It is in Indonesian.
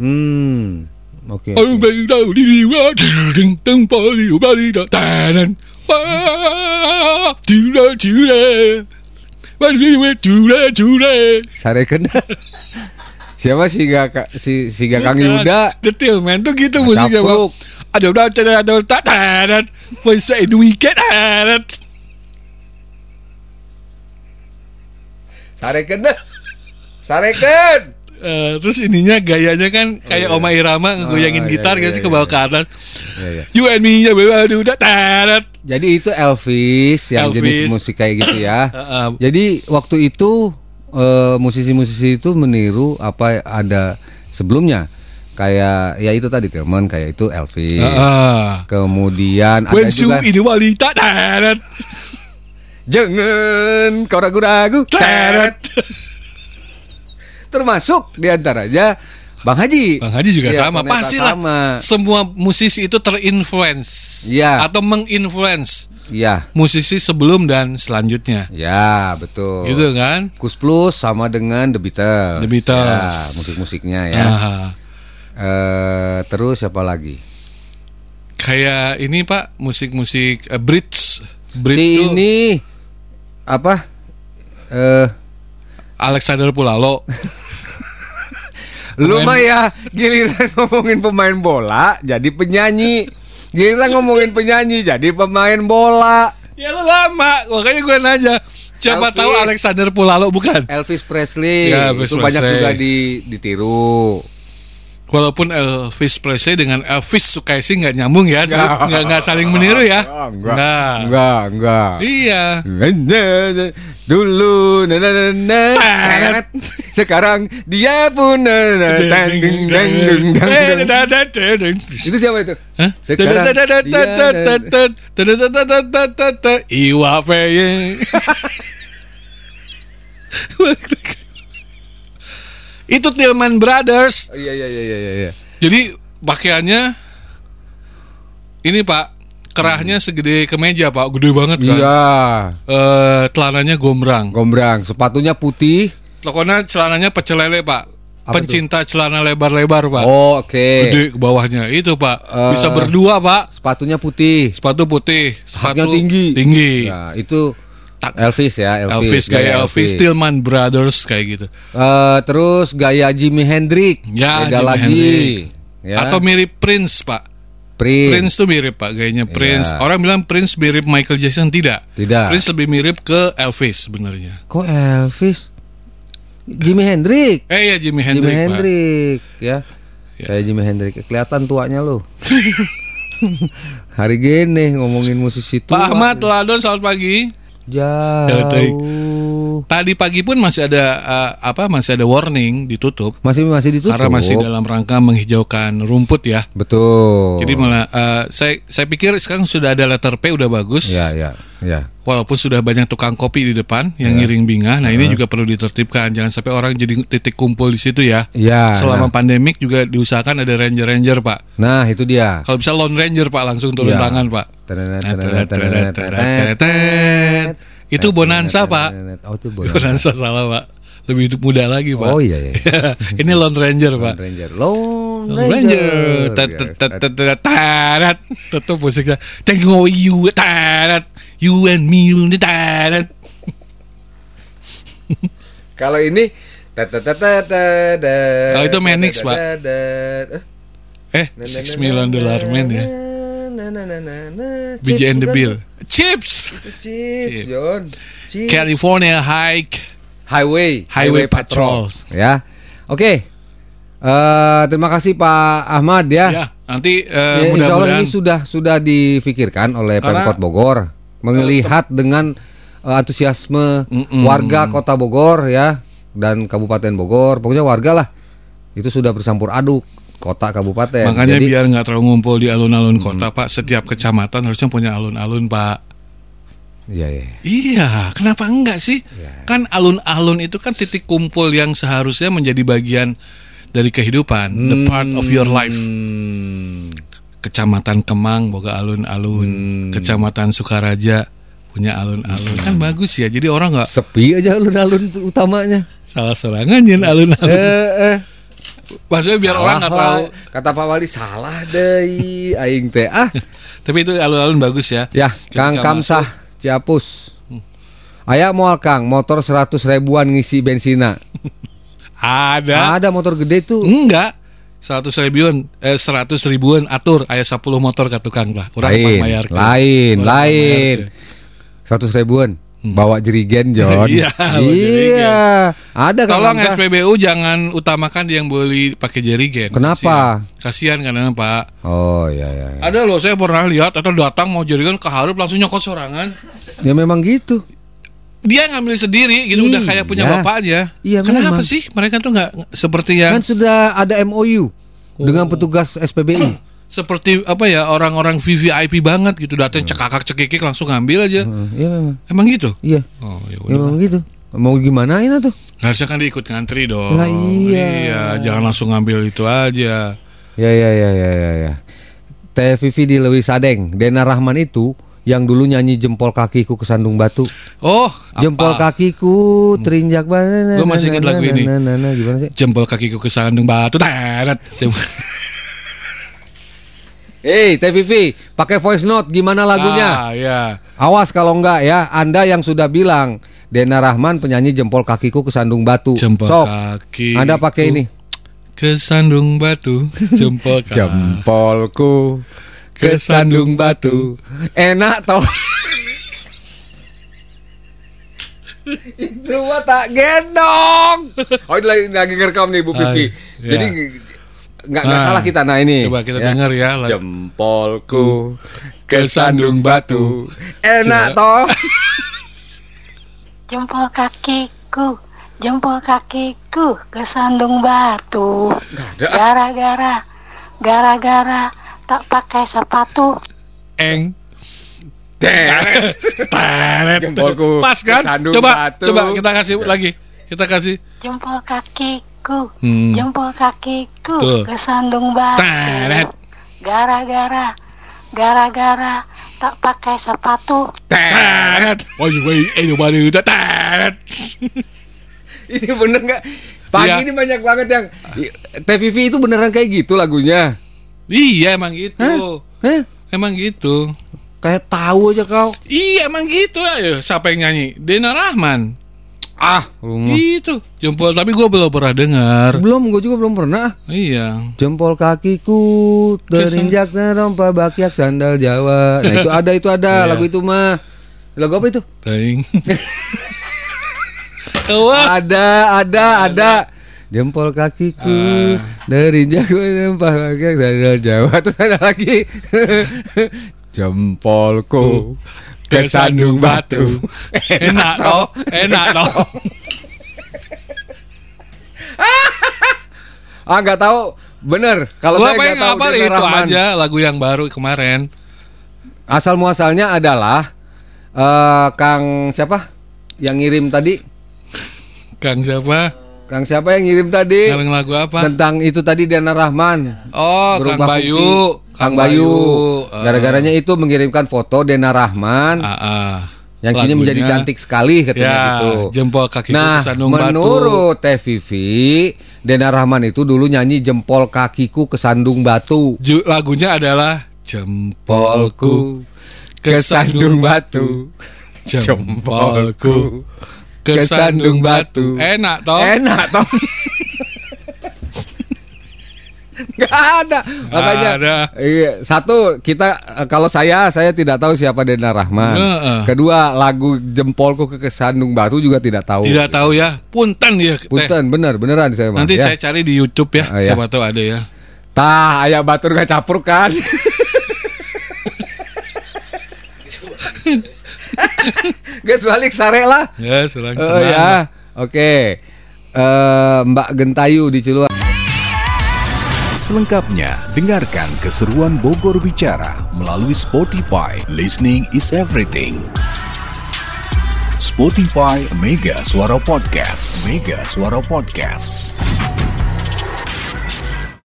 Hmm. Oke. Tahu diri tanan. Wah. Sarekeun. Siapa sih gak si si gak Kang Yuda? Detail man tuh gitu musiknya bang. Ada udah ada ada udah tanan. In weekend tanan. Sarekeun dah. Eh, terus ininya gayanya kan kayak iya. Oma Irama ngegoyangin Oh, iya, gitar iya, gitu sih iya, ke bawah iya. ke atas. Ya, ya. You and me ya udah tanan. Jadi itu Elvis yang Elvis. jenis musik kayak gitu ya. Heeh. Jadi waktu itu eh, musisi-musisi itu meniru apa ada sebelumnya. Kayak ya itu tadi teman kayak itu Elvis. Heeh. Kemudian ada When you juga ini wanita tanan. jangan kau ragu-ragu. Tanan. Termasuk di antaranya Bang Haji. Bang Haji juga Iya, sama, pastilah. sama. Semua musisi itu terinfluence Iya. atau menginfluence Iya, musisi sebelum dan selanjutnya. ya betul. Gitu kan? Kus Plus sama dengan The Beatles. The Beatles. Ya, musik-musiknya ya. Aha. Eh, terus siapa lagi? Kayak ini Pak, musik-musik eh, Brits. Brit si tuh ini apa? Eh, Alexander Pulalo. lu mah ya giliran ngomongin pemain bola jadi penyanyi. Giliran ngomongin penyanyi jadi pemain bola. ya lu lama, makanya gue nanya. Siapa Elvis. tahu Alexander Pulalo bukan? Elvis Presley Ya, Elvis itu banyak Presley. juga di ditiru. Walaupun Elvis Presley dengan Elvis Sukaisi nggak nyambung ya, Nggak. nggak saling meniru ya. Enggak. Nggak. Enggak, enggak. Iya. Dulu na na na na Teret. sekarang dia pun. Itu siapa itu? Sekarang Iwa Peye. Itu Tillman Brothers. Oh, iya iya iya iya iya. Jadi pakaiannya ini Pak, kerahnya segede kemeja Pak, gede banget kan. Iya. Eh, celananya gombrang. Gombrang, sepatunya putih. Pokoknya celananya pecel lele Pak. Apa Pencinta celana lebar-lebar Pak. Oh, oke. Gede ke bawahnya itu Pak. Eh. Bisa berdua Pak. Sepatunya putih. Sepatu putih, sepatu tinggi. Tinggi. Ya, itu Tak- Elvis ya, Elvis. Elvis, kayak gaya Elvis, Tillman Brothers kayak gitu. Eh, terus gaya Jimi Hendrix. Ya, Beda Jimi lagi. Hendrix. Ya. Atau mirip Prince, Pak. Prince. Prince tuh mirip, Pak, gayanya Prince. Iya. Orang bilang Prince mirip Michael Jackson, tidak. Tidak. Prince lebih mirip ke Elvis sebenarnya. Kok Elvis? Jimi Hendrix. Eh ya Jimi Hendrix, Jimi. Hendrix, ya. Ya. Kayak Jimi Hendrix. Kelihatan tuanya lu. Hari gini ngomongin musisi tua. Pak Ahmad Ladon selamat pagi. Jauh. Tadi pagi pun masih ada eh, apa? Masih ada warning ditutup Masih masih ditutup. karena masih dalam rangka menghijaukan rumput ya. Betul. Jadi malah eh, saya saya pikir sekarang sudah ada letter P udah bagus. Ya ya ya. Walaupun sudah banyak tukang kopi di depan yang Ya. ngiring bingah. Nah, ini juga perlu ditertibkan. Jangan sampai orang jadi titik kumpul di situ ya. Ya. Selama nah. pandemik juga diusahakan ada ranger-ranger, Pak. Nah, itu dia. Kalau bisa lone ranger, Pak, langsung turun Ya. tangan, Pak. Itu bonanza, Pak. Oh, itu bonanza. Bonanza salah, Pak. Lebih hidup muda lagi, Pak. Oh iya iya. ini lone ranger, Pak. Lone Ranger. Lone Ranger. Ranger. Tet tet tet tet tet tarat. Tetep musiknya. Thank you, tarat. You and me. Kalau ini Oh, itu Manix, Pak. Eh, Six Million Dollar Man ya. BJ and the Bill. Chips. Chips. John. California Hike. Highway, Highway Patrol. Ya. Oke. Eh, terima kasih Pak Ahmad ya. Ya, nanti eh, Ya, mudah-mudahan ini sudah sudah difikirkan oleh Karena- Pemkot Bogor melihat dengan eh, antusiasme Mm-mm. warga Kota Bogor ya dan Kabupaten Bogor, pokoknya warga lah itu sudah bercampur aduk kota kabupaten. makanya Jadi, biar nggak terlalu ngumpul di alun-alun kota, Pak. Setiap kecamatan harusnya punya alun-alun, Pak. Iya iya. Iya, kenapa enggak sih? Iya. Kan alun-alun itu kan titik kumpul yang seharusnya menjadi bagian dari kehidupan, the part of your life. Hmm. Kecamatan Kemang boga alun-alun, Hmm. Kecamatan Sukaraja punya alun-alun. Kan bagus ya. Jadi orang nggak Sepi aja alun-alun utamanya. salah sorangan yen alun-alun. eh, eh. Maksudnya biar orang nggak Salah tahu. Kata Pak Wali salah deh aing teh. Ah, Tapi itu alun-alun bagus ya. ya Kang Kamsah Ciapus. Hmm. Aya moal Kang, motor 100 ribuan ngisi bensina. Ada. Ada motor gede tuh. Enggak. 100 ribuan, eh 100 ribuan atur aya 10 motor ka tukang lah. Urang lain, pangmayarkeun. lain, Urang lain. 100 ribuan. Hmm. Bawa jerigen John. Iya, iya. Ada Kang Tolong. SPBU jangan utamakan yang beli pakai jerigen. Kenapa? Kasihan karena Pak. Oh iya iya. iya. Ada loh saya pernah lihat atau datang mau jerigen keharup langsung nyokot sorangan. Ya memang gitu. Dia ngambil sendiri gitu udah Iya. kayak punya bapaknya. Iya, Kenapa memang. sih mereka tuh nggak seperti yang Kan sudah ada MOU dengan Oh. petugas SPBI. seperti apa ya orang-orang VVIP banget gitu datang cekakak cekikik langsung ngambil aja. Heeh, Iya memang. Emang gitu? Iya. Oh ya Ya, udah. memang gitu. Mau gimana ini tuh? Harusnya kan diikut ngantri dong. Lah, iya. jangan langsung ngambil itu aja. Ya ya ya ya ya ya. Teh Vivi di Lewi Sadeng, Dena Rahman itu yang dulu nyanyi jempol kakiku ke sandung batu. Oh, Jempol apa? kakiku terinjak banget. Gua masih ingat lagu ini. Gimana sih? Jempol kakiku ke sandung batu. Teret. Hei, Teh Vivi, pakai voice note gimana lagunya? Ah, ya. Awas kalau enggak ya, Anda yang sudah bilang Dena Rahman penyanyi jempol kakiku ke sandung batu. Jempol Sok, kaki. Anda pakai ini. Ke sandung batu. Jempol kaki. Jempolku ke sandung batu. Enak toh. Itu mah tak gendong. Oh, ini lagi, lagi ngerekam nih Bu Vivi. Ah, iya. Jadi nggak nggak Ah. salah kita nah ini. Coba kita dengar ya. lagu. Jempolku ke sandung batu. Enak Coba. toh. Jempol kakiku, jempol kakiku ke sandung batu. Gara-gara, gara-gara tak pakai sepatu. Eng. Deret. Teret. Jempolku Pas kan? kesandung Coba, batu. coba kita kasih lagi. Kita kasih. Jempol kakiku, Hmm. jempol kakiku Tuh. ke sandung batu. Teret. Gara-gara, gara-gara tak pakai sepatu. Teret. Woi, woi, eh nobody udah teret. Ini bener nggak? Pagi Iya. ini banyak banget yang TVV itu beneran kayak gitu lagunya. Iya emang gitu. Hah? Emang gitu. Kayak tahu aja kau. Iya emang gitu ayo. Siapa yang nyanyi? Dena Rahman. Ah, rumah. Itu jempol tapi gua belum pernah dengar. Belum, gue juga belum pernah. Iya. Jempol kakiku terinjak rompa bakyak sandal Jawa. Nah itu ada itu ada Iya. lagu itu mah. Lagu apa itu? Teng. Wah. Ada, ada, ada. Jempol kakiku Ah. terinjak rompa bakyak sandal Jawa. Terus ada lagi. Jempolku ke sandung batu. Enak toh, enak toh. Ah nggak tahu, bener. Kalau saya nggak tahu itu Rahman. aja lagu yang baru kemarin. Asal muasalnya adalah eh Kang siapa yang ngirim tadi? Kang siapa? Kang siapa yang ngirim tadi? Kang lagu apa? Tentang itu tadi Dana Rahman. Oh, Kang Berubah Bayu. fungsi. Kang Bayu. Ah. Gara-garanya itu mengirimkan foto Dena Rahman Ah, ah. yang kini Lagunya. menjadi cantik sekali katanya Ya, gitu. jempol kaki Nah, kesandung batu. menurut Teh Vivi, Dena Rahman itu dulu nyanyi jempol kakiku kesandung batu. Ju- lagunya adalah jempolku kesandung batu. jempolku kesandung batu. Enak toh? Enak toh. Gak ada. Makanya ada. iya, satu kita eh, kalau saya saya tidak tahu siapa Dena Rahman. Heeh. Kedua lagu jempolku ke kesandung batu juga tidak tahu. Tidak tahu ya. Punten ya. Punten bener beneran saya Nanti ya. saya cari di YouTube ya. Ah, ya. Siapa tahu ada ya. Tah, ayah batur gak capruk kan? Guys balik sare lah. Ya, serang Oh ya, oke. Eh, Mbak Gentayu di Ciluan. Selengkapnya, dengarkan keseruan Bogor Bicara melalui Spotify. Listening is everything. Spotify Mega Suara Podcast. Mega Suara Podcast.